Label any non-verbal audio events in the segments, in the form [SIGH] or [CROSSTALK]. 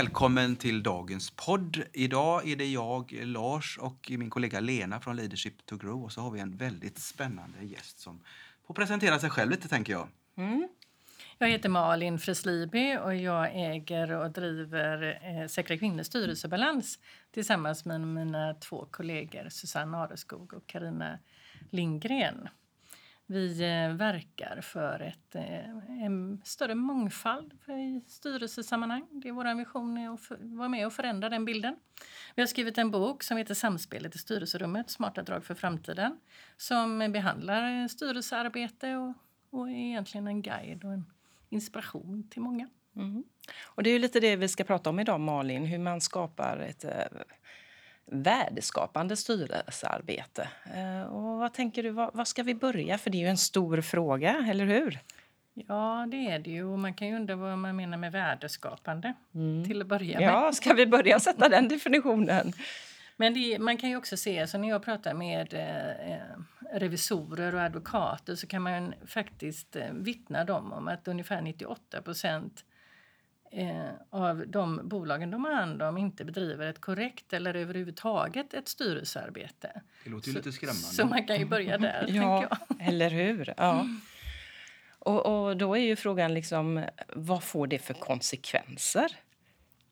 Välkommen till dagens podd. Idag är det jag, Lars och min kollega Lena från Leadership to Grow och så har vi en väldigt spännande gäst som får presentera sig själv lite tänker jag. Mm. Jag heter Malin Frisliby och jag äger och driver eh, Säkra kvinnors styrelsebalans tillsammans med mina två kollegor Susanne Areskog och Karina Lindgren. Vi eh, verkar för ett, eh, en större mångfald i styrelsesammanhang. Det är vår vision att vara med och förändra den bilden. Vi har skrivit en bok som heter Samspelet i styrelserummet, smarta drag för framtiden som behandlar eh, styrelsearbete och, och är egentligen en guide och en inspiration till många. Mm. Och Det är lite det vi ska prata om idag, Malin. Hur man skapar ett värdeskapande styrelsearbete. Eh, och vad tänker du, vad, vad, ska vi börja? För det är ju en stor fråga, eller hur? Ja, det är det ju. Man kan ju undra vad man menar med värdeskapande mm. till att börja med. Ja, ska vi börja sätta den definitionen? Men det, man kan ju också se, så när jag pratar med eh, revisorer och advokater så kan man faktiskt eh, vittna dem om att ungefär 98 procent eh, av de bolagen de har hand om inte bedriver ett korrekt eller överhuvudtaget ett styrelsearbete. Det låter ju så, lite skrämmande. Så man kan ju börja [LAUGHS] där, ja, eller hur. Ja. Och, och då är ju frågan liksom, vad får det för konsekvenser?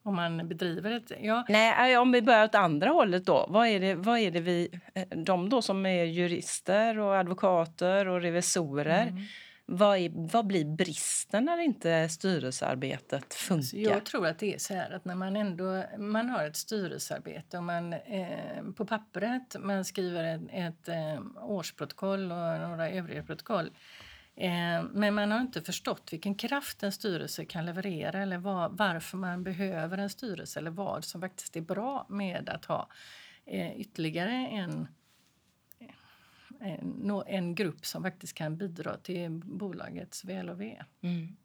Om man bedriver ett... Ja. Nej, om vi börjar åt andra hållet då. Vad är det, vad är det vi... Eh, de då som är jurister och advokater och revisorer. Mm vad, är, vad blir bristen när inte styrelsearbetet funkar? Jag tror att det är så här att när man ändå man har ett styrelsearbete och man eh, på pappret man skriver ett, ett eh, årsprotokoll och några övriga protokoll eh, men man har inte förstått vilken kraft en styrelse kan leverera eller var, varför man behöver en styrelse eller vad som faktiskt är bra med att ha eh, ytterligare en en, en grupp som faktiskt kan bidra till bolagets väl och ve. Mm.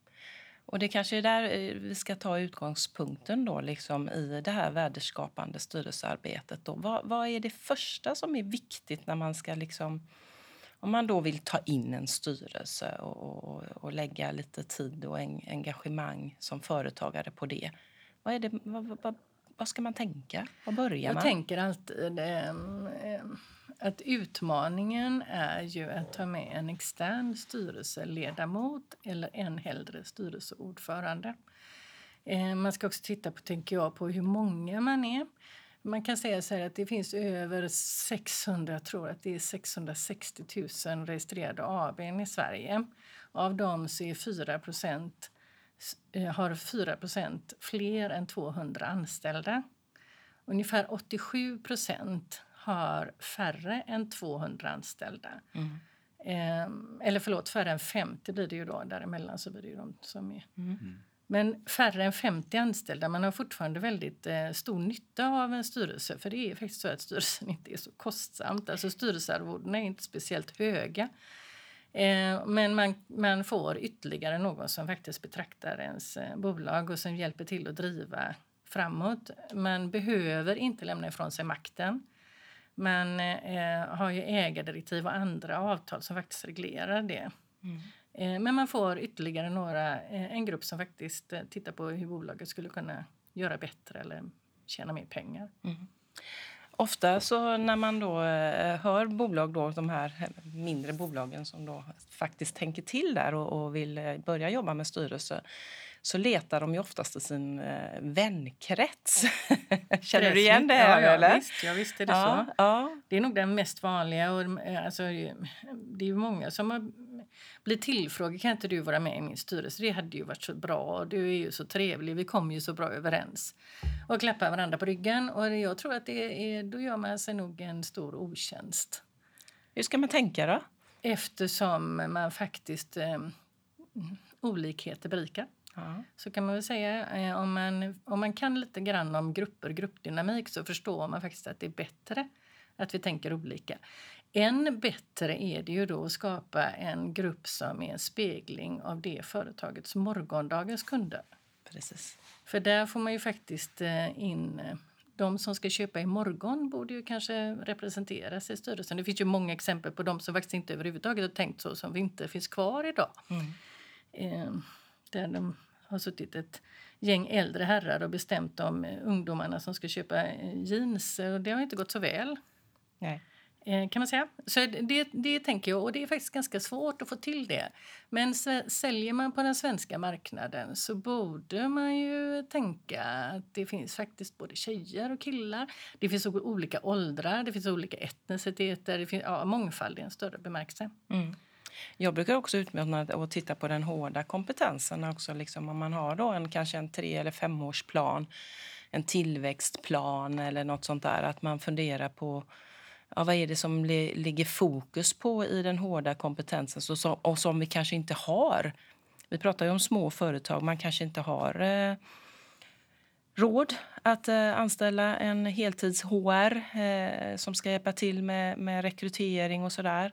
Och det kanske är där eh, vi ska ta utgångspunkten då, liksom, i det här värdeskapande styrelsearbetet. Då. Vad, vad är det första som är viktigt när man ska liksom, om man då vill ta in en styrelse och, och, och lägga lite tid och en, engagemang som företagare på det. Vad, är det vad, vad, vad ska man tänka? Vad börjar Jag man? Jag tänker alltid eh, att utmaningen är ju att ta med en extern styrelseledamot eller en hellre styrelseordförande. Eh, man ska också titta på, tänker jag, på hur många man är. Man kan säga så att det finns över 600, jag tror att det är 660 000 registrerade AB i Sverige. Av dem så är 4 eh, har 4% fler än 200 anställda. Ungefär 87 har färre än 200 anställda. Mm. Eh, eller förlåt, färre än 50 blir det ju då. Däremellan så blir det ju de som är... Mm. mm. Men färre än 50 anställda. Man har fortfarande väldigt eh, stor nytta av en styrelse. För det är faktiskt så att styrelsen [LAUGHS] inte är så kostsamt. Alltså styrelsearvodena är inte speciellt höga. Eh, men man, man får ytterligare någon som faktiskt betraktar ens eh, bolag och som hjälper till att driva framåt. Man behöver inte lämna ifrån sig makten. Man eh, har ju ägardirektiv och andra avtal som faktiskt reglerar det. Mm. Eh, men man får ytterligare några, eh, en grupp som faktiskt eh, tittar på hur bolaget skulle kunna göra bättre eller tjäna mer pengar. Mm. Ofta så när man då eh, hör bolag, då, de här mindre bolagen som då faktiskt tänker till där och, och vill eh, börja jobba med styrelse så letar de ju oftast i sin eh, vänkrets. [LAUGHS] Känner du igen det? Här, ja, ja, eller? Visst, ja, visst är det ja, så. Ja. Det är nog den mest vanliga. Och, eh, alltså, det är många som har blivit tillfrågade. Kan inte du vara med i min styrelse? Det hade ju varit så bra. Du är ju så trevlig. Vi kommer ju så bra överens. Och klappar varandra på ryggen. Och jag tror att det är, då gör man sig nog en stor otjänst. Hur ska man tänka då? Eftersom man faktiskt... Eh, olikheter berikar. Ja. Så kan man väl säga. Eh, om, man, om man kan lite grann om grupper, gruppdynamik så förstår man faktiskt att det är bättre att vi tänker olika. Än bättre är det ju då att skapa en grupp som är en spegling av det företagets morgondagens kunder. Precis. För där får man ju faktiskt eh, in eh, de som ska köpa imorgon borde ju kanske representeras i styrelsen. Det finns ju många exempel på de som faktiskt inte överhuvudtaget har tänkt så som vi inte finns kvar idag. Mm. Där de har suttit ett gäng äldre herrar och bestämt om eh, ungdomarna som ska köpa eh, jeans. Och det har inte gått så väl. Nej. Eh, kan man säga. Så det, det tänker jag, och det är faktiskt ganska svårt att få till det. Men säljer man på den svenska marknaden så borde man ju tänka att det finns faktiskt både tjejer och killar. Det finns olika åldrar, det finns olika etniciteter, det finns ja, mångfald i en större bemärkelse. Mm. Jag brukar också utmana och titta på den hårda kompetensen också. Liksom om man har då en, kanske en tre eller femårsplan, en tillväxtplan eller något sånt där. Att man funderar på ja, vad är det som ligger fokus på i den hårda kompetensen så, så, och som vi kanske inte har. Vi pratar ju om små företag. Man kanske inte har eh, råd att eh, anställa en heltids-HR eh, som ska hjälpa till med, med rekrytering och sådär.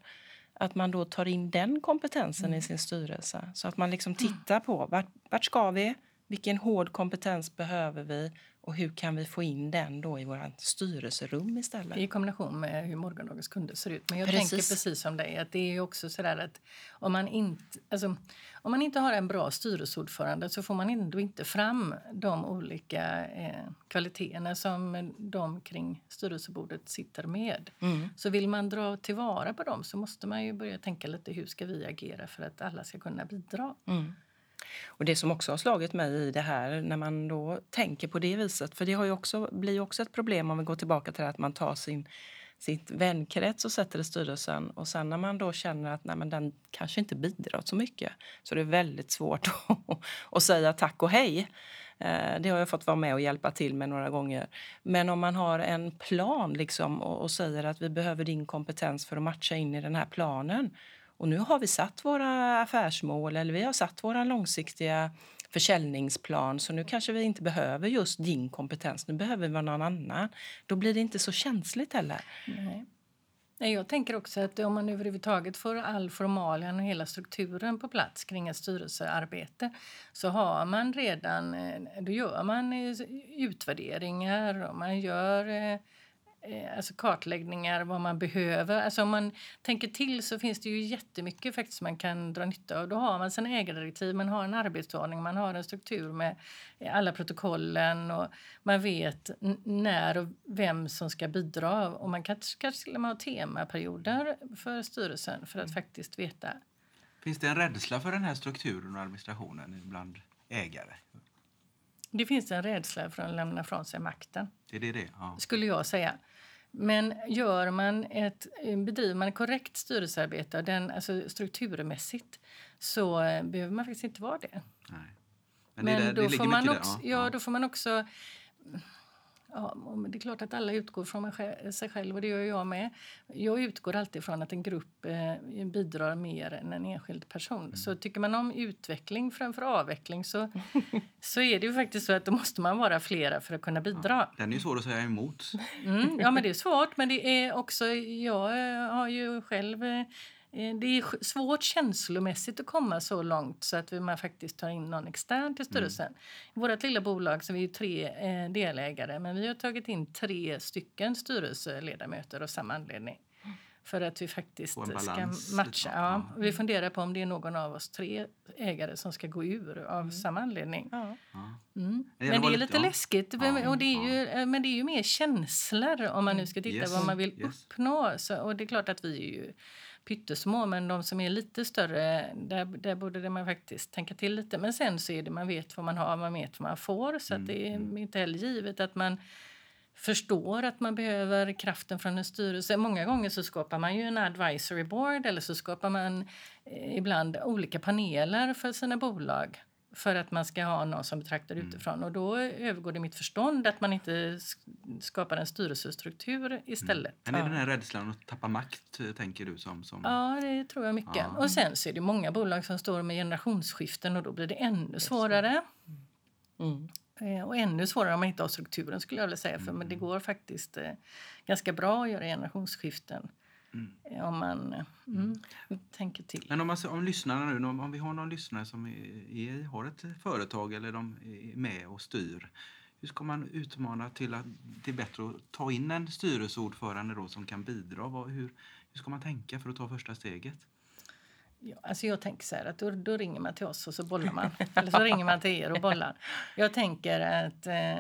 Att man då tar in den kompetensen mm. i sin styrelse. Så att man liksom tittar på vart, vart ska vi? Vilken hård kompetens behöver vi? Och hur kan vi få in den då i vårt styrelserum istället? I kombination med hur morgondagens kunder ser ut. Men jag precis. tänker precis som dig att det är också sådär att om man inte, alltså, om man inte har en bra styrelseordförande så får man ändå inte fram de olika eh, kvaliteterna som de kring styrelsebordet sitter med. Mm. Så vill man dra tillvara på dem så måste man ju börja tänka lite hur ska vi agera för att alla ska kunna bidra. Mm. Och det som också har slagit mig i det här när man då tänker på det viset, för det har ju också, blir ju också ett problem om vi går tillbaka till att man tar sin sitt vänkrets och sätter i styrelsen och sen när man då känner att nej, men den kanske inte bidrar så mycket så det är väldigt svårt [LAUGHS] att säga tack och hej. Eh, det har jag fått vara med och hjälpa till med några gånger. Men om man har en plan liksom och, och säger att vi behöver din kompetens för att matcha in i den här planen och nu har vi satt våra affärsmål eller vi har satt våra långsiktiga försäljningsplan så nu kanske vi inte behöver just din kompetens, nu behöver vi någon annan. Då blir det inte så känsligt heller. Nej. Nej, jag tänker också att om man överhuvudtaget får all formalian och hela strukturen på plats kring ett styrelsearbete så har man redan, eh, då gör man eh, utvärderingar och man gör eh, alltså kartläggningar, vad man behöver. Alltså om man tänker till så finns det ju jättemycket faktiskt man kan dra nytta av. Då har man sina ägardirektiv, man har en arbetsordning, man har en struktur med alla protokollen och man vet när och vem som ska bidra. Och man kanske kanske ha temaperioder för styrelsen för att mm. faktiskt veta. Finns det en rädsla för den här strukturen och administrationen bland ägare? Det finns en rädsla för att lämna från sig makten. Det är det, det. Ja. Skulle jag säga. Men gör man ett, bedriver man ett korrekt styrelsearbete den, alltså strukturmässigt så eh, behöver man faktiskt inte vara det. Nej. Men, Men det, då, det får man också, ja. ja, då får man också Ja, det är klart att alla utgår från sig själv och det gör jag med. Jag utgår alltid från att en grupp eh, bidrar mer än en enskild person. Mm. Så tycker man om utveckling framför avveckling så, [LAUGHS] så är det ju faktiskt så att då måste man vara flera för att kunna bidra. Ja, den är ju svår att säga emot. Mm, ja, men det är svårt. Men det är också, jag eh, har ju själv Eh, det är svårt känslomässigt att komma så långt så att man faktiskt tar in någon extern till styrelsen. Mm. I vårt lilla bolag så är vi tre eh, delägare men vi har tagit in tre stycken styrelseledamöter av samma anledning. För att vi faktiskt ska matcha. Ja, vi funderar på om det är någon av oss tre ägare som ska gå ur av mm. samma anledning. Ja. Mm. Men det är lite läskigt. Och det är ju, eh, men det är ju mer känslor om man nu ska titta yes. vad man vill yes. uppnå. Så, och det är klart att vi är ju pyttesmå, men de som är lite större, där, där borde man faktiskt tänka till lite. Men sen så är det man vet vad man har, man vet vad man får, så mm. det är mm. inte heller givet att man förstår att man behöver kraften från en styrelse. Många gånger så skapar man ju en advisory board eller så skapar man eh, ibland olika paneler för sina bolag för att man ska ha någon som betraktar mm. utifrån. Och då övergår det mitt förstånd att man inte skapar en styrelsestruktur istället. Mm. Men är det den här rädslan att tappa makt, eh, tänker du? Som, som... Ja, det tror jag mycket. Ja. Och sen så är det många bolag som står med generationsskiften och då blir det ännu svårare. Mm. Eh, och ännu svårare om man inte har strukturen skulle jag vilja säga. För men det mm. går faktiskt eh, ganska bra att göra generationsskiften. Mm. Om man mm, tänker till. Men om, man, om lyssnarna nu, om, om vi har någon lyssnare som är, är, har ett företag eller de är med och styr. Hur ska man utmana till att det är bättre att ta in en styrelseordförande då som kan bidra? Vad, hur, hur ska man tänka för att ta första steget? Ja, alltså jag tänker så här att då, då, ringer man till oss och så bollar man. Eller så ringer man till er och bollar. Jag tänker att eh,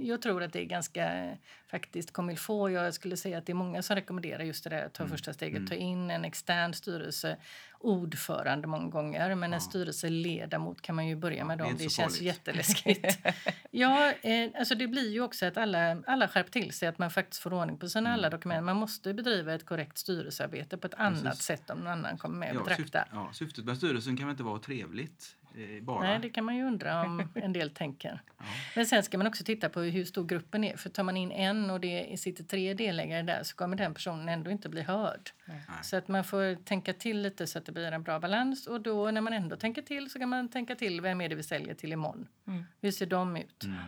jag tror att det är ganska faktiskt comme Jag skulle säga att det är många som rekommenderar just det där att ta mm. första steget, mm. ta in en extern styrelse, ordförande många gånger, men ja. en styrelseledamot kan man ju börja med. Dem. Det, det känns farligt. jätteläskigt. [LAUGHS] ja, eh, alltså det blir ju också att alla, alla skärper till sig, att man faktiskt får ordning på sina mm. alla dokument. Man måste bedriva ett korrekt styrelsearbete på ett Precis. annat sätt om någon annan kommer med och ja, betraktar. Syftet, ja, syftet med styrelsen kan väl inte vara trevligt? Bara. Nej, det kan man ju undra om [LAUGHS] en del tänker. Ja. Men sen ska man också titta på hur stor gruppen är. För tar man in en och det sitter tre delägare där så kommer den personen ändå inte bli hörd. Nej. Så att man får tänka till lite så att det blir en bra balans. Och då när man ändå tänker till så kan man tänka till vem är det vi säljer till imorgon. Mm. Hur ser de ut? Mm.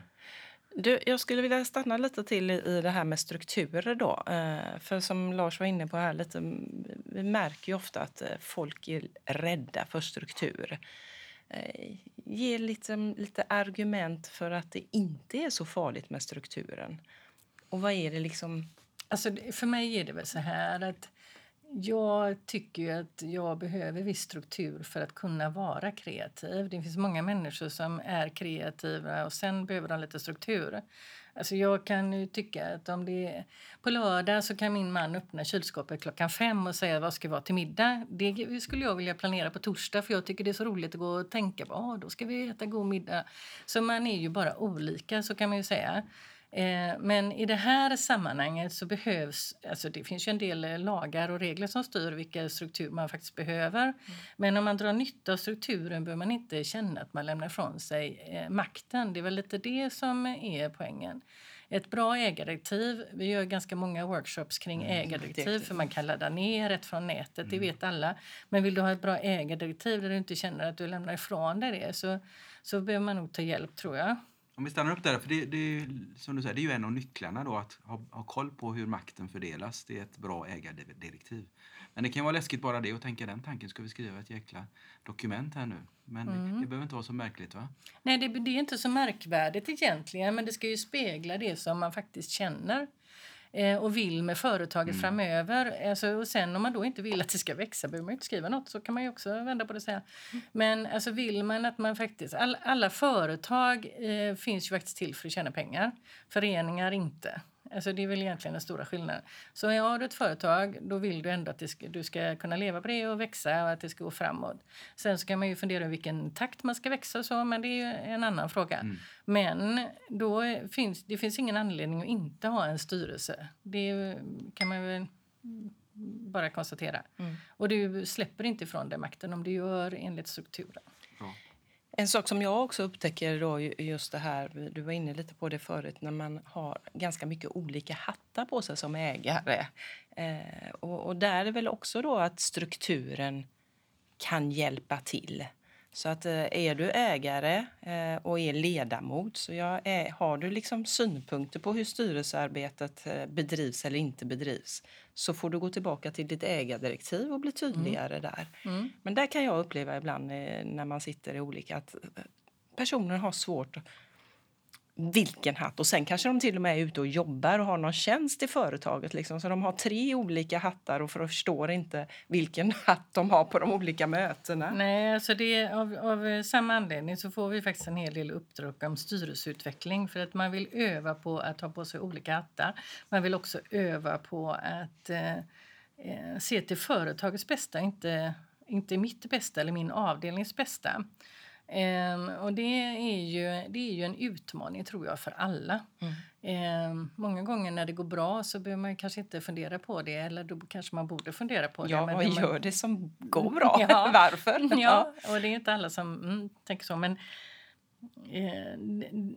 Du, jag skulle vilja stanna lite till i det här med strukturer. Då. Eh, för som Lars var inne på här, lite, vi märker ju ofta att eh, folk är rädda för struktur. Eh, ge liksom lite argument för att det inte är så farligt med strukturen. Och vad är det liksom... Alltså, för mig är det väl så här att jag tycker att jag behöver viss struktur för att kunna vara kreativ. Det finns många människor som är kreativa och sen behöver de lite struktur. Alltså jag kan ju tycka att om det är på lördag så kan min man öppna kylskåpet klockan fem och säga vad ska vara till middag. Det skulle jag vilja planera på torsdag för jag tycker det är så roligt att gå och tänka på ah, då ska vi äta god middag. Så man är ju bara olika så kan man ju säga. Eh, men i det här sammanhanget så behövs, alltså det finns ju en del lagar och regler som styr vilka struktur man faktiskt behöver. Mm. Men om man drar nytta av strukturen behöver man inte känna att man lämnar ifrån sig eh, makten. Det är väl lite det som är poängen. Ett bra ägardirektiv, vi gör ganska många workshops kring mm, ägardirektiv för man kan ladda ner rätt från nätet, mm. det vet alla. Men vill du ha ett bra ägardirektiv där du inte känner att du lämnar ifrån dig det så, så behöver man nog ta hjälp tror jag. Om vi stannar upp där, för det, det, som du säger, det är ju en av nycklarna då att ha, ha koll på hur makten fördelas. Det är ett bra ägardirektiv. Men det kan vara läskigt bara det och tänka den tanken, ska vi skriva ett jäkla dokument här nu? Men mm. det behöver inte vara så märkligt va? Nej, det, det är inte så märkvärdigt egentligen, men det ska ju spegla det som man faktiskt känner eh, och vill med företaget mm. framöver. Alltså, och sen om man då inte vill att det ska växa behöver man inte skriva något. Så kan man ju också vända på det och säga. Mm. Men alltså, vill man att man faktiskt... All, alla företag eh, finns ju faktiskt till för att tjäna pengar. Föreningar inte. Alltså det är väl egentligen den stora skillnaden. Så har du ett företag, då vill du ändå att ska, du ska kunna leva på det och växa och att det ska gå framåt. Sen så kan man ju fundera över vilken takt man ska växa och så, men det är en annan fråga. Mm. Men då finns det finns ingen anledning att inte ha en styrelse. Det kan man väl bara konstatera. Mm. Och du släpper inte ifrån dig makten om du gör enligt strukturen. En sak som jag också upptäcker då just det här, du var inne lite på det förut, när man har ganska mycket olika hattar på sig som ägare. Eh, och, och, där är det väl också då att strukturen kan hjälpa till. Så att eh, är du ägare eh, och är ledamot så jag är, har du liksom synpunkter på hur styrelsearbetet eh, bedrivs eller inte bedrivs så får du gå tillbaka till ditt ägardirektiv och bli tydligare mm. där. Mm. Men där kan jag uppleva ibland när man sitter i olika att personer har svårt vilken hatt. Och sen kanske de till och med är ute och jobbar och har någon tjänst i företaget. Liksom. Så de har tre olika hattar och förstår inte vilken hatt de har på de olika mötena. Nej, alltså det av, av eh, samma anledning så får vi faktiskt en hel del uppdrag om styrelseutveckling. För att man vill öva på att ha på sig olika hattar. Man vill också öva på att eh, eh se till företagets bästa, inte, inte mitt bästa eller min avdelnings bästa. Um, och det är, ju, det är ju en utmaning tror jag för alla. Mm. Um, många gånger när det går bra så behöver man kanske inte fundera på det eller då kanske man borde fundera på det. Ja, vad gör man... det som går bra? ja, [LAUGHS] Varför? [LAUGHS] Ja, och det är inte alla som mm, tänker så. Men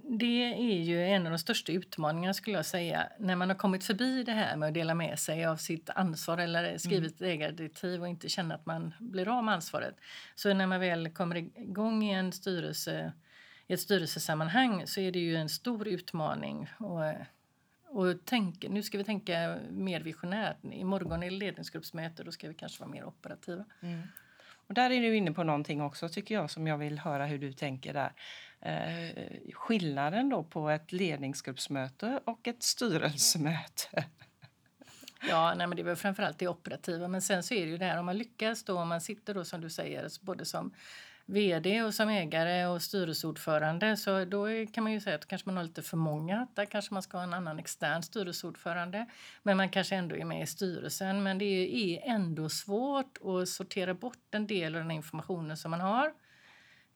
det är ju en av de största utmaningarna skulle jag säga när man har kommit förbi det här med att dela med sig av sitt ansvar eller skrivit mm. ägardirektiv och inte känna att man blir av med ansvaret. Så när man väl kommer igång i en styrelse i ett styrelsesammanhang så är det ju en stor utmaning och Och tänk, nu ska vi tänka mer visionärt. Imorgon är det ledningsgruppsmöte, då ska vi kanske vara mer operativa. Mm. Och där är du inne på någonting också tycker jag som jag vill höra hur du tänker där. Eh, skillnaden då på ett ledningsgruppsmöte och ett styrelsemöte. Ja, nej, men det är väl framförallt det operativa. Men sen så är det ju det här om man lyckas då, om man sitter då som du säger, både som vd och som ägare och styrelseordförande så då kan man ju säga att kanske man har lite för många. Där kanske man ska ha en annan extern styrelseordförande. Men man kanske ändå är med i styrelsen. Men det är ändå svårt att sortera bort en del av den informationen som man har.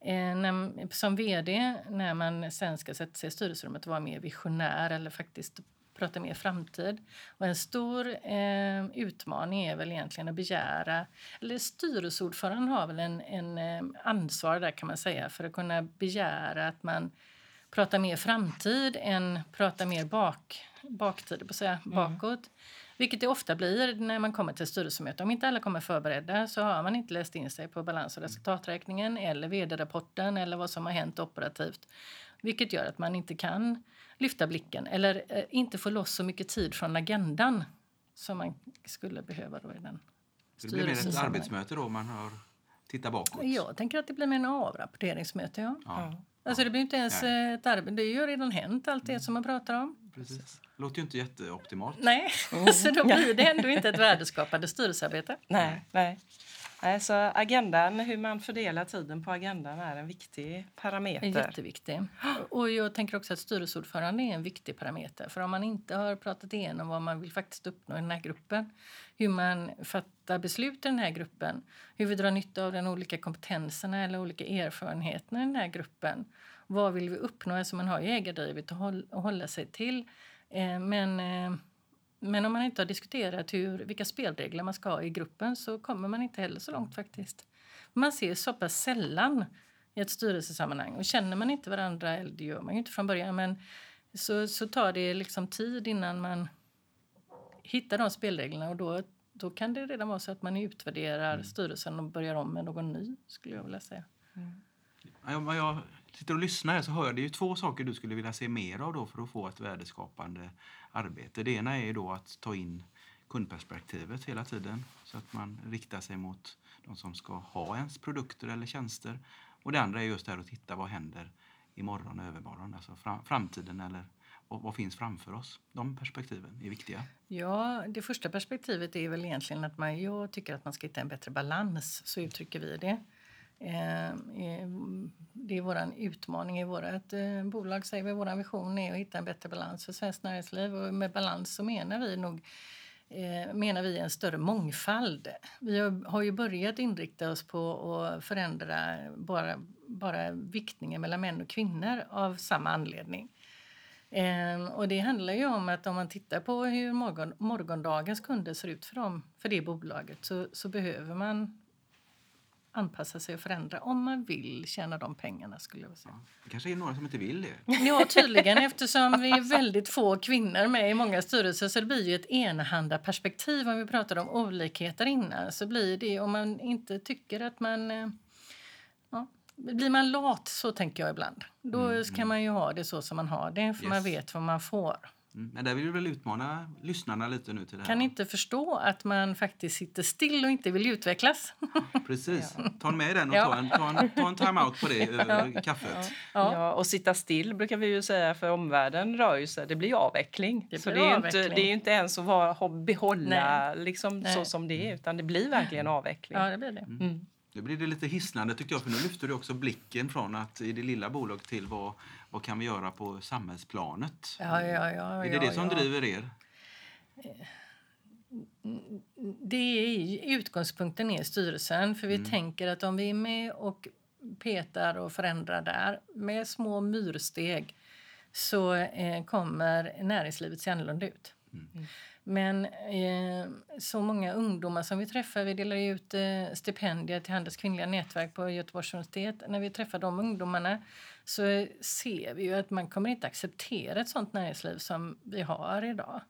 Eh, när, som vd, när man sen ska sätta sig i styrelserummet och vara mer visionär eller faktiskt prata mer framtid. Och en stor eh, utmaning är väl egentligen att begära, eller styrelseordföranden har väl en, en eh, ansvar där kan man säga för att kunna begära att man pratar mer framtid än pratar mer bak, baktid, på säga, mm. bakåt. Vilket det ofta blir när man kommer till styrelsemöte. Om inte alla kommer förberedda så har man inte läst in sig på balans och resultaträkningen eller vd-rapporten eller vad som har hänt operativt. Vilket gör att man inte kan lyfta blicken eller eh, inte få loss så mycket tid från agendan som man skulle behöva då i den Det blir mer ett arbetsmöte då man har tittat bakåt? Jag tänker att det blir mer en avrapporteringsmöte. Ja. Ja. Alltså det blir inte ens Nej. ett arbete. Det är ju redan hänt allt det som man pratar om. Precis. låter ju inte jätteoptimalt. Nej, [LAUGHS] mm. så då blir det ändå inte ett värdeskapande styrelsearbete. Nej, nej. Så agendan, hur man fördelar tiden på agendan är en viktig parameter. Jätteviktig. [GASPS] Och jag tänker också att styrelseordförande är en viktig parameter. För om man inte har pratat igenom vad man vill faktiskt uppnå i den här gruppen, hur man fattar beslut i den här gruppen, hur vi drar nytta av de olika kompetenserna eller olika erfarenheterna i den här gruppen. Vad vill vi uppnå? Alltså man har ju ägardrivet att hålla sig till. Eh, men eh, men om man inte har diskuterat hur, vilka spelregler man ska ha i gruppen så kommer man inte heller så långt faktiskt. Man ser så pass sällan i ett styrelsesammanhang och känner man inte varandra, eller det gör man ju inte från början, men så, så tar det liksom tid innan man hittar de spelreglerna och då, då kan det redan vara så att man utvärderar mm. styrelsen och börjar om med någon ny, skulle jag vilja säga. Mm. Ja, jag sitter och lyssnar så hör jag det är två saker du skulle vilja se mer av då för att få ett värdeskapande arbete. Det ena är då att ta in kundperspektivet hela tiden så att man riktar sig mot de som ska ha ens produkter eller tjänster. Och det andra är just det här att titta vad händer imorgon och övermorgon, alltså framtiden eller vad, vad finns framför oss? De perspektiven är viktiga. Ja, det första perspektivet är väl egentligen att man, jag tycker att man ska hitta en bättre balans, så uttrycker vi det. Eh, eh, det är vår utmaning i vårt eh, bolag. Säger vi. Vår vision är att hitta en bättre balans för svenskt näringsliv. Och med balans så menar vi nog menar vi en större mångfald. Vi har ju börjat inrikta oss på att förändra bara, bara viktningen mellan män och kvinnor av samma anledning. Ehm, och det handlar ju om att om man tittar på hur morgon, morgondagens kunder ser ut för, dem, för det bolaget så, så behöver man anpassa sig och förändra om man vill tjäna de pengarna. skulle jag säga. Ja, det kanske är några som inte vill det. Ja, tydligen eftersom vi är väldigt få kvinnor med i många styrelser så det blir ju ett enahanda perspektiv. Om vi pratade om olikheter innan så blir det om man inte tycker att man... Eh, ja, blir man lat, så tänker jag ibland, då mm, kan mm. man ju ha det så som man har det för yes. man vet vad man får. Mm, men där vill vi väl utmana lyssnarna lite nu till det här. Kan inte förstå att man faktiskt sitter still och inte vill utvecklas. [LAUGHS] Precis. Ta med den och ta en, ta en, ta en time-out på det över ja. kaffet. Ja. ja. och sitta still brukar vi ju säga för omvärlden rör ju sig. Det blir avveckling. Det, blir så det är, avveckling. Inte, det är inte ens att vara, behålla Nej. Liksom, Nej. så som det är utan det blir verkligen avveckling. Ja, det blir det. Mm. Mm. Nu blir det lite hisnande tycker jag, för nu lyfter du också blicken från att i det lilla bolaget till vad, vad kan vi göra på samhällsplanet? Ja, ja, ja, är det det som ja. driver er? Det är utgångspunkten är styrelsen, för vi mm. tänker att om vi är med och petar och förändrar där med små myrsteg så eh, kommer näringslivet se annorlunda ut. Mm. Men eh, så många ungdomar som vi träffar, vi delar ut eh, stipendier till Handels kvinnliga nätverk på Göteborgs universitet. När vi träffar de ungdomarna så ser vi ju att man kommer inte acceptera ett sånt näringsliv som vi har idag.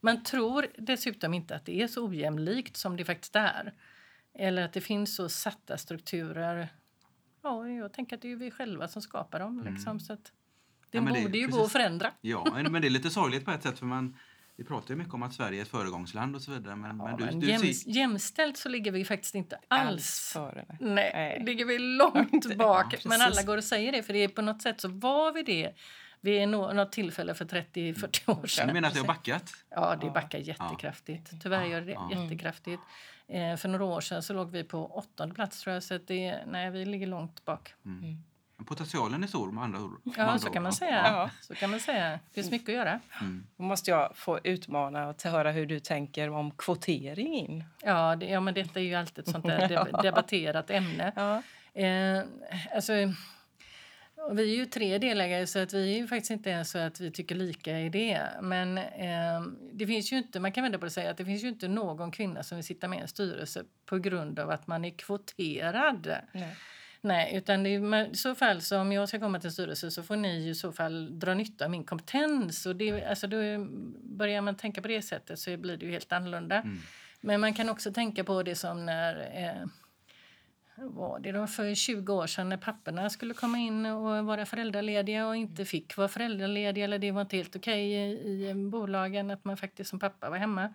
Man tror dessutom inte att det är så ojämlikt som det faktiskt är. Eller att det finns så satta strukturer. Ja, jag tänker att det är vi själva som skapar dem. Liksom, mm. så att Det det- borde ju gå precis. att förändra. Ja, men men det är lite sorgligt på ett sätt för man vi pratar ju mycket om att Sverige är ett föregångsland och så vidare. Men, Ja, men du, men du jäm, ser, jämställt så ligger vi faktiskt inte alls. Alls före. Nej. Nej, ligger vi långt bak. Ja, men alla går och säger det, för det är på något sätt så var vi det vid nå- något tillfälle för 30-40 år du sedan. menar att det har backat? Ja, det backar jättekraftigt. Tyvärr gör det Ja. jättekraftigt. Eh, för några år sedan så låg vi på åttonde plats tror jag, så det, nej, vi ligger långt bak. Men Potentialen är stor med andra ord. Ja, andra så kan man säga. Ja. Så kan man säga. Det finns mycket att göra. Mm. Då måste jag få utmana och ta- höra hur du tänker om kvotering in. Ja, det, ja men detta är ju alltid ett sånt där [LAUGHS] deb- debatterat ämne. Ja. Eh, alltså, vi är ju tre delägare så att vi är ju faktiskt inte ens så att vi tycker lika i det. Men eh, det finns ju inte, man kan vända på det och säga att det finns ju inte någon kvinna som vill sitta med i en styrelse på grund av att man är kvoterad. Nej. Nej, utan det i så fall så om jag ska komma till en styrelse så får ni ju i så fall dra nytta av min kompetens. Och det, alltså då börjar man tänka på det sättet så blir det ju helt annorlunda. Mm. Men man kan också tänka på det som när eh, var det då för 20 år sedan när papporna skulle komma in och vara föräldralediga och inte fick vara föräldralediga eller det var inte helt okej i, i bolagen att man faktiskt som pappa var hemma.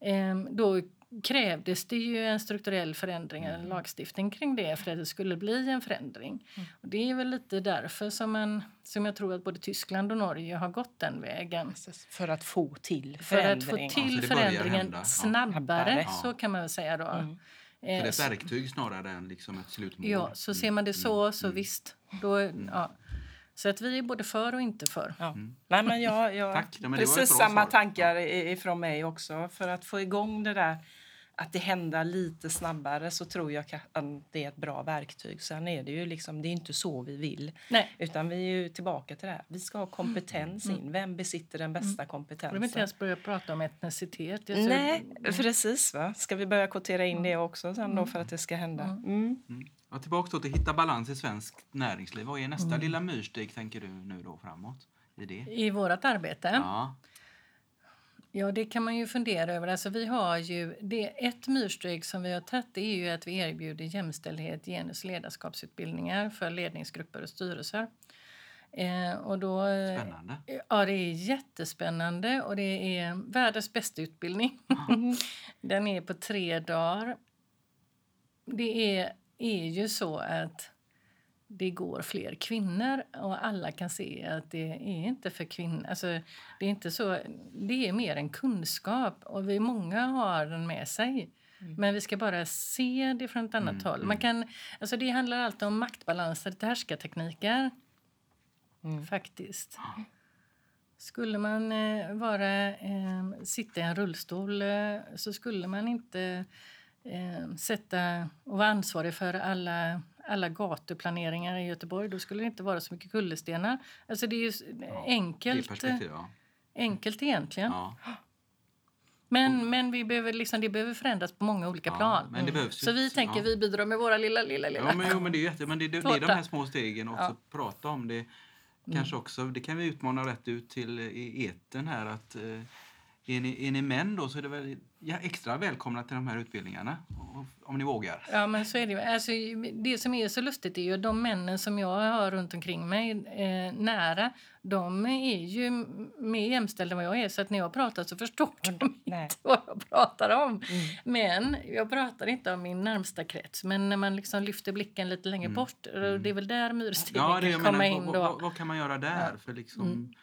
Eh, då krävdes det ju en strukturell förändring, en lagstiftning kring det för att det skulle bli en förändring. Och det är väl lite därför som, man, som jag tror att både Tyskland och Norge har gått den vägen. För att få till För att få till Ja, så det börjar förändringen. Ja. snabbare, Snabbare. så kan man väl säga då. Mm. Så det är Eh, ett verktyg snarare än liksom ett slutmål. Ja, så ser man det så, så visst. Då, ja. Så att vi är både för och inte för. Ja. Nej, men jag, jag, Mm. [LAUGHS] Tack. Ja, men precis samma svar. tankar ifrån mig också. För att få igång det där att det händer lite snabbare så tror jag att det är ett bra verktyg. Sen är det ju liksom, det är inte så vi vill. Nej, Utan vi är ju tillbaka till det här. Vi ska ha kompetens in. Vem besitter den bästa de kompetensen? inte ens börja prata om etnicitet. Nej, precis. Va? Ska vi börja kvotera in det också sen då för att det ska hända? Mm. Mm. Ja, tillbaka då till hitta balans i svenskt näringsliv. Vad är nästa lilla myrsteg tänker du nu då framåt? I det? I vårt arbete? Ja. Ja. det kan man ju fundera över. Alltså, vi har ju, det, ett myrsteg som vi har tagit är ju att vi erbjuder jämställdhet, genus ledarskapsutbildningar för ledningsgrupper och styrelser. Eh, och då, eh, Spännande. Ja, det är jättespännande och det är världens bästa utbildning. [LAUGHS] Den är på tre dagar. Det är, är ju så att det går fler kvinnor och alla kan se att det är inte för kvinnor. Alltså, det är inte så. Det är mer en kunskap och vi många har den med sig. Men vi ska bara se det från ett annat Mm, håll. Man kan, alltså det handlar alltid om maktbalanser till härskartekniker. Mm. Faktiskt. Skulle man eh, vara, eh, sitta i en rullstol eh, så skulle man inte eh, sätta och vara ansvarig för alla, alla gatuplaneringar i Göteborg. Då skulle det inte vara så mycket kullerstenar. Alltså det är ju Det enkelt, eh, ja. enkelt egentligen. Ja. Men, men vi behöver liksom, det behöver förändras på många olika Ja, plan. ju Så vi tänker ja. vi bidrar med våra lilla, lilla, lilla. Ja, men, jo, men det är jätte, men det, det, det är de här små stegen också Ja. Mm. prata om det. Kanske också, det kan vi utmana rätt ut till i eten här att eh, är ni, är ni män då så är det väl ja, extra välkomna till de här utbildningarna om, ni vågar. Ja, men så är det ju. Alltså, det som är så lustigt är ju de männen som jag har runt omkring mig eh, nära, de är ju mer jämställda än vad jag är. Så att när jag pratar så förstår de Nej. inte [LAUGHS] vad jag pratar om. Men jag pratar inte om min närmsta krets. Men när man liksom lyfter blicken lite längre bort, och det är väl där myrstegen Ja, det, kan komma menar, in vad, då. vad, vad kan man göra där? För liksom, eh,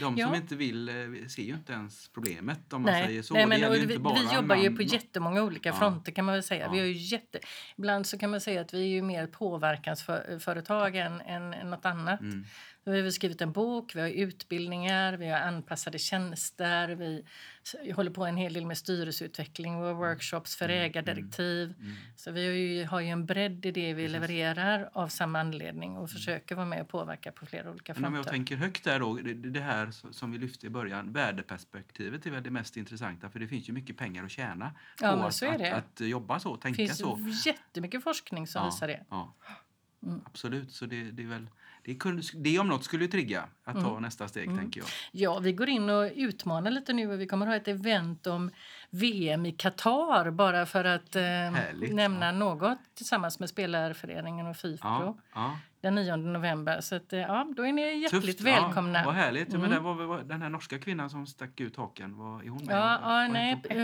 de som Ja. inte vill eh, ser ju inte ens problemet om man Nej, säger så. nej men vi, vi jobbar ju på jättemånga olika Ja. fronter kan man väl säga. Ja. Vi har ju jätte, ibland så kan man säga att vi är ju mer påverkansföretag än, än, än något annat. Mm. Vi har skrivit en bok, vi har utbildningar, vi har anpassade tjänster, vi håller på en hel del med styrelseutveckling, vi har workshops för ägardirektiv. Mm. Så vi har ju, har ju en bredd i det vi levererar av samma anledning och försöker vara med och påverka på flera olika Men om jag fronter. tänker högt där då, det, det här som vi lyfte i början, värdeperspektivet är väl det mest intressanta för det finns ju mycket pengar att tjäna Ja, på men att, att, det. att, jobba så, Det tänka finns så. jättemycket forskning som visar det. Ja, Mm. Absolut, så det, det är väl det, kunde, det om något skulle ju trigga att ta Mm. nästa steg Mm. tänker jag. Ja, vi går in och utmanar lite nu och vi kommer att ha ett event om VM i Qatar bara för att eh, nämna ja. något tillsammans med Spelarföreningen och Fifpro Ja, ja. Den 9 november. Så att, eh, ja, då är ni hjärtligt Tufft, välkomna. Ja, vad härligt. Men Mm. det var, den här norska kvinnan som stack ut haken, var, är hon med? Ja, ja, nej. inte- eh,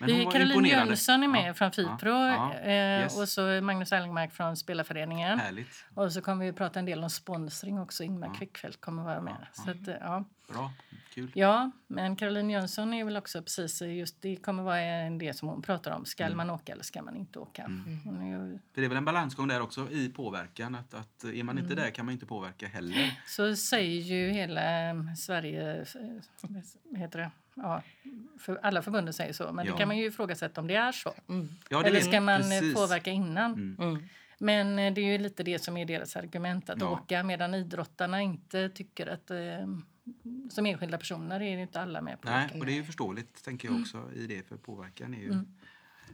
Men hon är var Caroline. Jönsson är med Ja, från Fipro ja, eh, yes. och så Magnus Erlingmark från Spelarföreningen. Härligt. Och så kommer vi prata en del om sponsring också. Ingmar Ja. Kvickfeldt kommer vara med. Så att, eh, ja. Bra. Kul. ja, men Caroline Jönsson är väl också precis just det kommer vara en det som hon pratar om. Ska Mm. man åka eller ska man inte åka? Hon är ju, För det är väl en balansgång där också i påverkan. Att, att är man Mm. inte där kan man inte påverka heller. [LAUGHS] så säger ju hela eh, Sverige, eh, heter det? Ja, för alla förbunden säger så, men Ja. det kan man ju ifrågasätta om det är så. Mm. Ja, det Eller ska man precis. påverka innan? Mm. Mm. Men eh, det är ju lite det som är deras argument, att Ja. åka medan idrottarna inte tycker att... Eh, som enskilda personer är det inte alla med på Nej, och det är ju förståeligt tänker jag också i det för påverkan är ju Mm.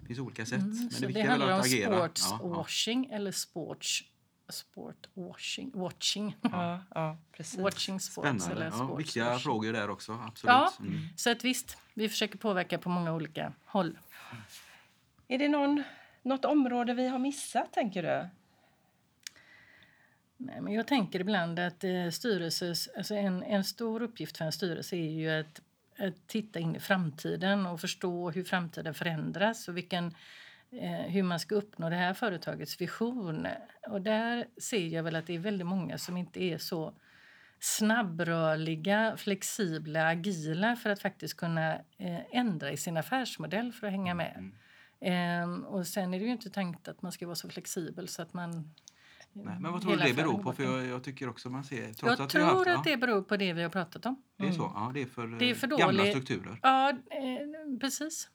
det finns olika sätt. Mm, Men det så det handlar om agera. sportswashing eller sports... Sportwashing. Watching. Ja, ja, precis. Watching sports Spännande. eller Ja, sports viktiga frågor där också. Absolut. Ja. Mm. Så att visst, vi försöker påverka på många olika håll. Är det någon, något område vi har missat, tänker du? Nej, men jag tänker ibland att eh, styrelses, alltså en, en stor uppgift för en styrelse är ju att, att titta in i framtiden och förstå hur framtiden förändras och vilken, eh, hur man ska uppnå det här företagets vision. Och där ser jag väl att det är väldigt många som inte är så snabbrörliga, flexibla, agila för att faktiskt kunna eh, ändra i sin affärsmodell för att hänga med. Mm. Ehm, och sen är det ju inte tänkt att man ska vara så flexibel så att man Nej, men vad tror du det beror på? För jag, jag tycker också man ser... Trots Jag att tror haft, att det beror på det vi har pratat om. det är så. Ja, det är för, Det är för gamla dålig- strukturer. Ja, eh, precis.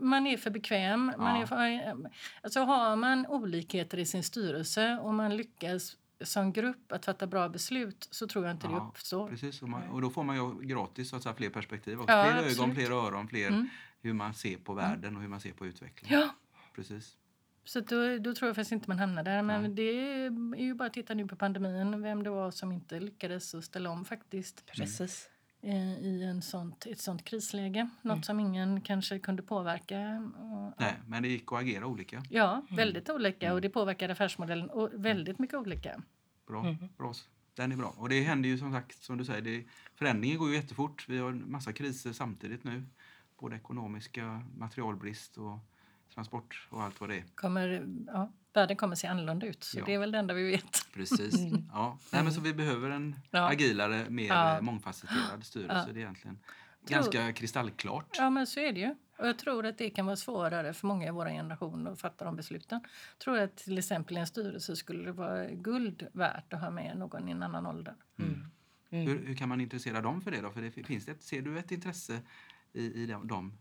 Man är för bekväm. Man Ja. är för, alltså har man olikheter i sin styrelse och man lyckas som grupp att fatta bra beslut så tror jag inte det Ja, uppstår. Precis, och, man, och då får man ju gratis så att säga, fler perspektiv. Också. Ja, fler ögon, absolut. fler öron, fler Mm. hur man ser på världen och hur man ser på utveckling. Ja, Precis. Så då, då tror jag faktiskt inte man hamnar där. Men Nej. det är ju bara att titta nu på pandemin, vem det var som inte lyckades att ställa om faktiskt. Precis. eh, i en sånt, ett sånt krisläge. Något Mm. som ingen kanske kunde påverka. Nej, men det gick att agera olika. Ja, väldigt olika Mm. och det påverkade affärsmodellen och väldigt mycket olika. Bra. Mm. bra. Den är bra. Och det händer ju som sagt, som du säger, det, förändringen går ju jättefort. Vi har en massa kriser samtidigt nu. Både ekonomiska, materialbrist och transport och allt vad det är. Kommer, ja, världen kommer se annorlunda ut, så Ja. det är väl det enda vi vet. Precis. Ja. Nej, men så vi behöver en Ja. agilare, mer Ja. eh, mångfacetterad styrelse. Ja. Det är egentligen Tror- ganska kristallklart. Ja, men så är det ju. Och jag tror att det kan vara svårare för många i vår generation att fatta de besluten. Jag tror att till exempel i en styrelse skulle det vara guld värt att ha med någon i en annan ålder. Mm. Hur, hur kan man intressera dem för det då? För det finns det, ser du ett intresse i, i de, de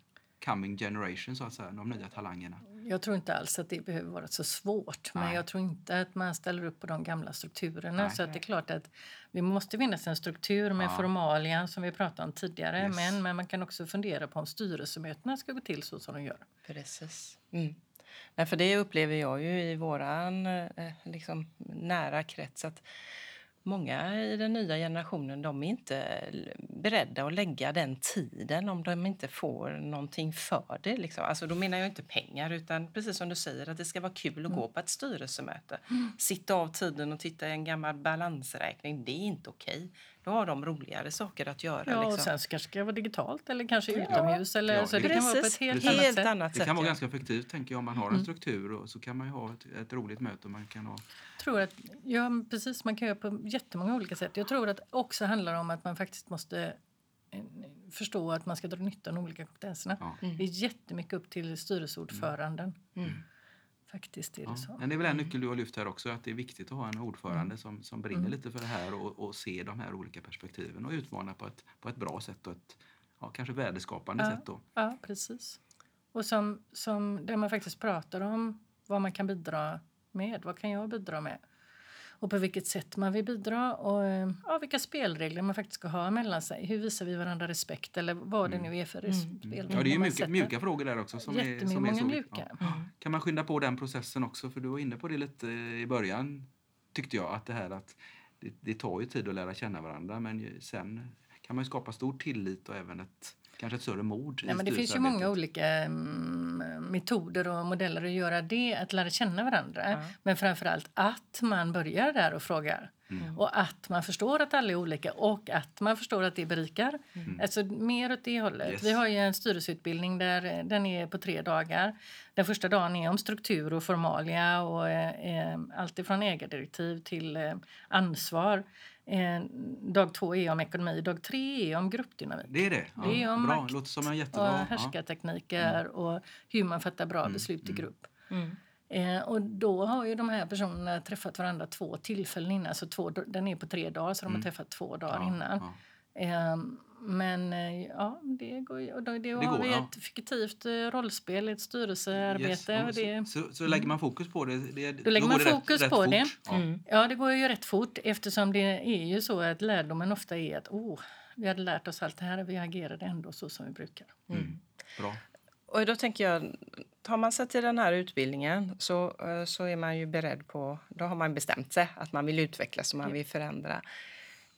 coming generation, så att säga, de nya talangerna? Jag tror inte alls att det behöver vara så svårt. Men Nej. jag tror inte att man ställer upp på de gamla strukturerna. Nej. Så att det är klart att vi måste finnas en struktur med Ja. formalia som vi pratade om tidigare. Yes. Men, men man kan också fundera på om styrelsemötena ska gå till så som de gör. Precis. Mm. Nej, för det upplever jag ju i våran eh, liksom, nära krets att många i den nya generationen de är inte beredda att lägga den tiden om de inte får någonting för det. Liksom. Alltså, då menar jag inte pengar, utan precis som du säger att det ska vara kul att gå på ett styrelsemöte. Sitta av tiden och titta i en gammal balansräkning, det är inte okej. Då har de roligare saker att göra. Ja, och liksom. sen kanske det ska vara digitalt eller kanske utomhus. Eller, Ja, så det kan vara på ett Precis. helt, Helt annat sätt. annat Det sätt. kan vara ja. ganska effektivt tänker jag om man har en struktur och så kan man ju ha ett, ett roligt möte och man kan ha tror att, ja, precis, man kan göra på jättemånga olika sätt. Jag tror att det också handlar om att man faktiskt måste eh, förstå att man ska dra nytta av de olika kompetenserna. Ja. Det är jättemycket upp till styrelseordföranden. Mm. Faktiskt är det Ja. så. Men det är väl en nyckel du har lyft här också, att det är viktigt att ha en ordförande som, som brinner Mm. lite för det här och, och se de här olika perspektiven och utmana på ett, på ett bra sätt och ett ja, kanske värdeskapande Ja. sätt. Då. Ja, precis. Och som, som där man faktiskt pratar om vad man kan bidra med. Vad kan jag bidra med? Och på vilket sätt man vill bidra och eh, ja, vilka spelregler man faktiskt ska ha mellan sig. Hur visar vi varandra respekt eller vad det nu är för Mm. spelregler Ja, det är ju mjuka, mjuka frågor där också. Som är, som är många så, mjuka. Ja. Kan man skynda på den processen också? För du var inne på det lite i början, tyckte jag. Att det här att det, det tar ju tid att lära känna varandra men ju- sen kan man ju skapa stor tillit och även ett kanske ett större mod Nej, i men det finns ju många olika mm, metoder och modeller att göra det, att lära känna varandra. Ja. Men framförallt att man börjar där och frågar. Och att man förstår att alla är olika och att man förstår att det berikar. Alltså mer åt det hållet. Yes. Vi har ju en styrelseutbildning där eh, den är på tre dagar. Den första dagen är om struktur och formalia och eh, eh, allt ifrån ägardirektiv till eh, ansvar. Eh, dag två är om ekonomi, dag tre är om gruppdynamik. Det är det? Ja, Det är om bra. makt Låter som en Och jättebra... Ja. härskartekniker och hur man fattar bra beslut i grupp. Mm. Eh, och då har ju de här personerna träffat varandra två tillfällen innan. Så två, den är på tre dagar, så de har träffat två dagar Mm. Ja, innan. ja. Eh, men eh, ja, det går ju. Och då, det har går, vi ja. ett fiktivt eh, rollspel, ett styrelsearbete. Yes, ja, och det, så, så, så lägger man fokus på det. det Då lägger går man det fokus på det. Ja. Mm. Ja, det går ju rätt fort eftersom det är ju så att lärdomen ofta är att oh, vi hade lärt oss allt det här och vi agerade ändå så som vi brukar. Mm. Bra. Och då tänker jag, tar man sig till den här utbildningen så, eh, så är man ju beredd på, då har man bestämt sig att man vill utvecklas och man vill förändra.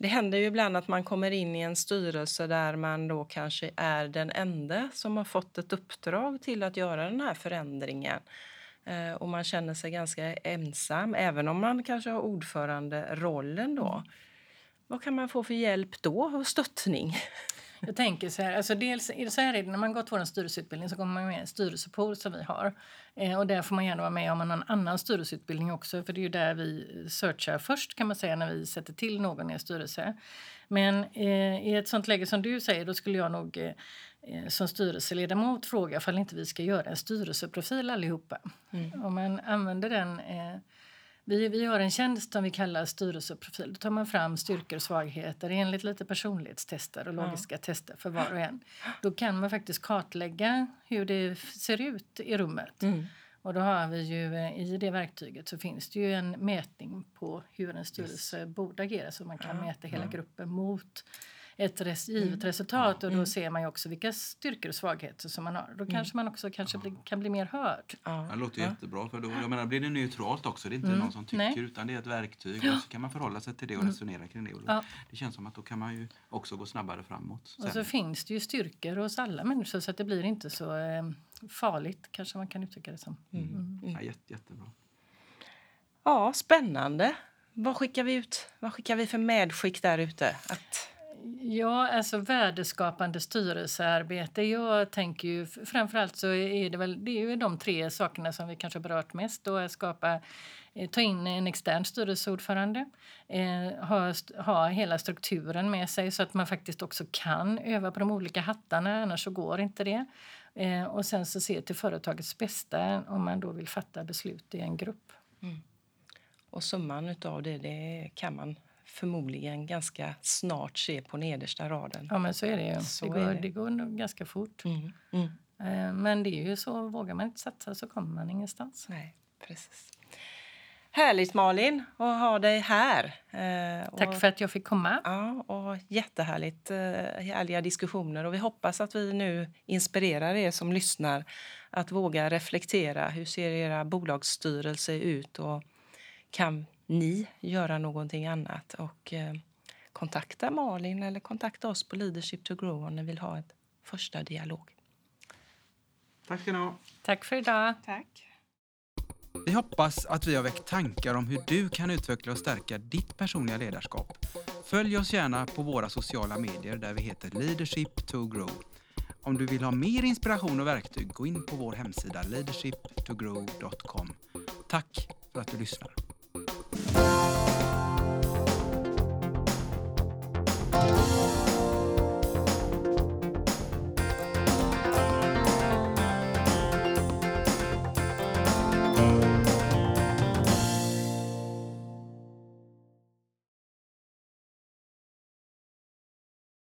Det händer ju ibland att man kommer in i en styrelse där man då kanske är den enda som har fått ett uppdrag till att göra den här förändringen. Eh, och man känner sig ganska ensam, även om man kanske har ordföranderollen då. Vad kan man få för hjälp då och stöttning? [LAUGHS] Jag tänker så här, alltså dels så här är det, när man gått vår styrelseutbildning så kommer man med i en styrelsepool som vi har. Eh, och där får man gärna vara med om någon annan styrelseutbildning också för det är ju där vi searchar först kan man säga när vi sätter till någon i en styrelse. Men eh, i ett sånt läge som du säger då skulle jag nog eh, eh, som styrelseledamot fråga ifall inte vi ska göra en styrelseprofil allihopa. Om man använder den eh, vi, vi har en tjänst som vi kallar styrelseprofil. Då tar man fram styrkor och svagheter enligt lite personlighetstester och logiska tester för var och en. Då kan man faktiskt kartlägga hur det ser ut i rummet. Mm. Och då har vi ju eh, i det verktyget så finns det ju en mätning på hur en styrelse borde agera så man kan mäta hela gruppen mot ett res- givet resultat och då ser man ju också vilka styrkor och svagheter som man har. Då kanske man också kanske bli, kan bli mer hörd. Ja. Det låter jättebra. För då, jag menar, blir det neutralt också. Det är inte Mm. någon som tycker Nej. utan det är ett verktyg. Och så kan man förhålla sig till det och resonera kring det. Ja. Det känns som att då kan man ju också gå snabbare framåt. Sen. Och så finns det ju styrkor hos alla människor så att det blir inte så eh, farligt kanske man kan uttrycka det som. Mm. ja, jätte, jättebra. Ja, spännande. Vad skickar vi ut? Vad skickar vi för medskick där ute? Att, Ja, alltså värdeskapande styrelsearbete. Jag tänker ju framförallt så är det väl det är ju de tre sakerna som vi kanske har berört mest. Då att skapa, eh, ta in en extern styrelseordförande, eh, ha, ha hela strukturen med sig så att man faktiskt också kan öva på de olika hattarna, annars så går inte det. Eh, och sen så se till företagets bästa om man då vill fatta beslut i en grupp. Mm. och summan av det, det kan man förmodligen ganska snart se på nedersta raden. Ja, men så är det ju. Så det, går, det. det går nog ganska fort. Mm. Mm. Eh, Men det är ju så, vågar man inte satsa så kommer man ingenstans. Nej, precis. Härligt Malin att ha dig här. Eh, Tack för att jag fick komma. Ja, och jättehärligt, eh, härliga diskussioner. Och vi hoppas att vi nu inspirerar er som lyssnar att våga reflektera. Hur ser era bolagsstyrelse ut och kan ni göra någonting annat? Och eh, kontakta Malin eller kontakta oss på Leadership to Grow om ni vill ha ett första dialog. Tack ska ni ha. Tack för idag. Tack. Vi hoppas att vi har väckt tankar om hur du kan utveckla och stärka ditt personliga ledarskap. Följ oss gärna på våra sociala medier där vi heter Leadership to Grow. Om du vill ha mer inspiration och verktyg, gå in på vår hemsida leadershiptogrow.com. Tack för att du lyssnar.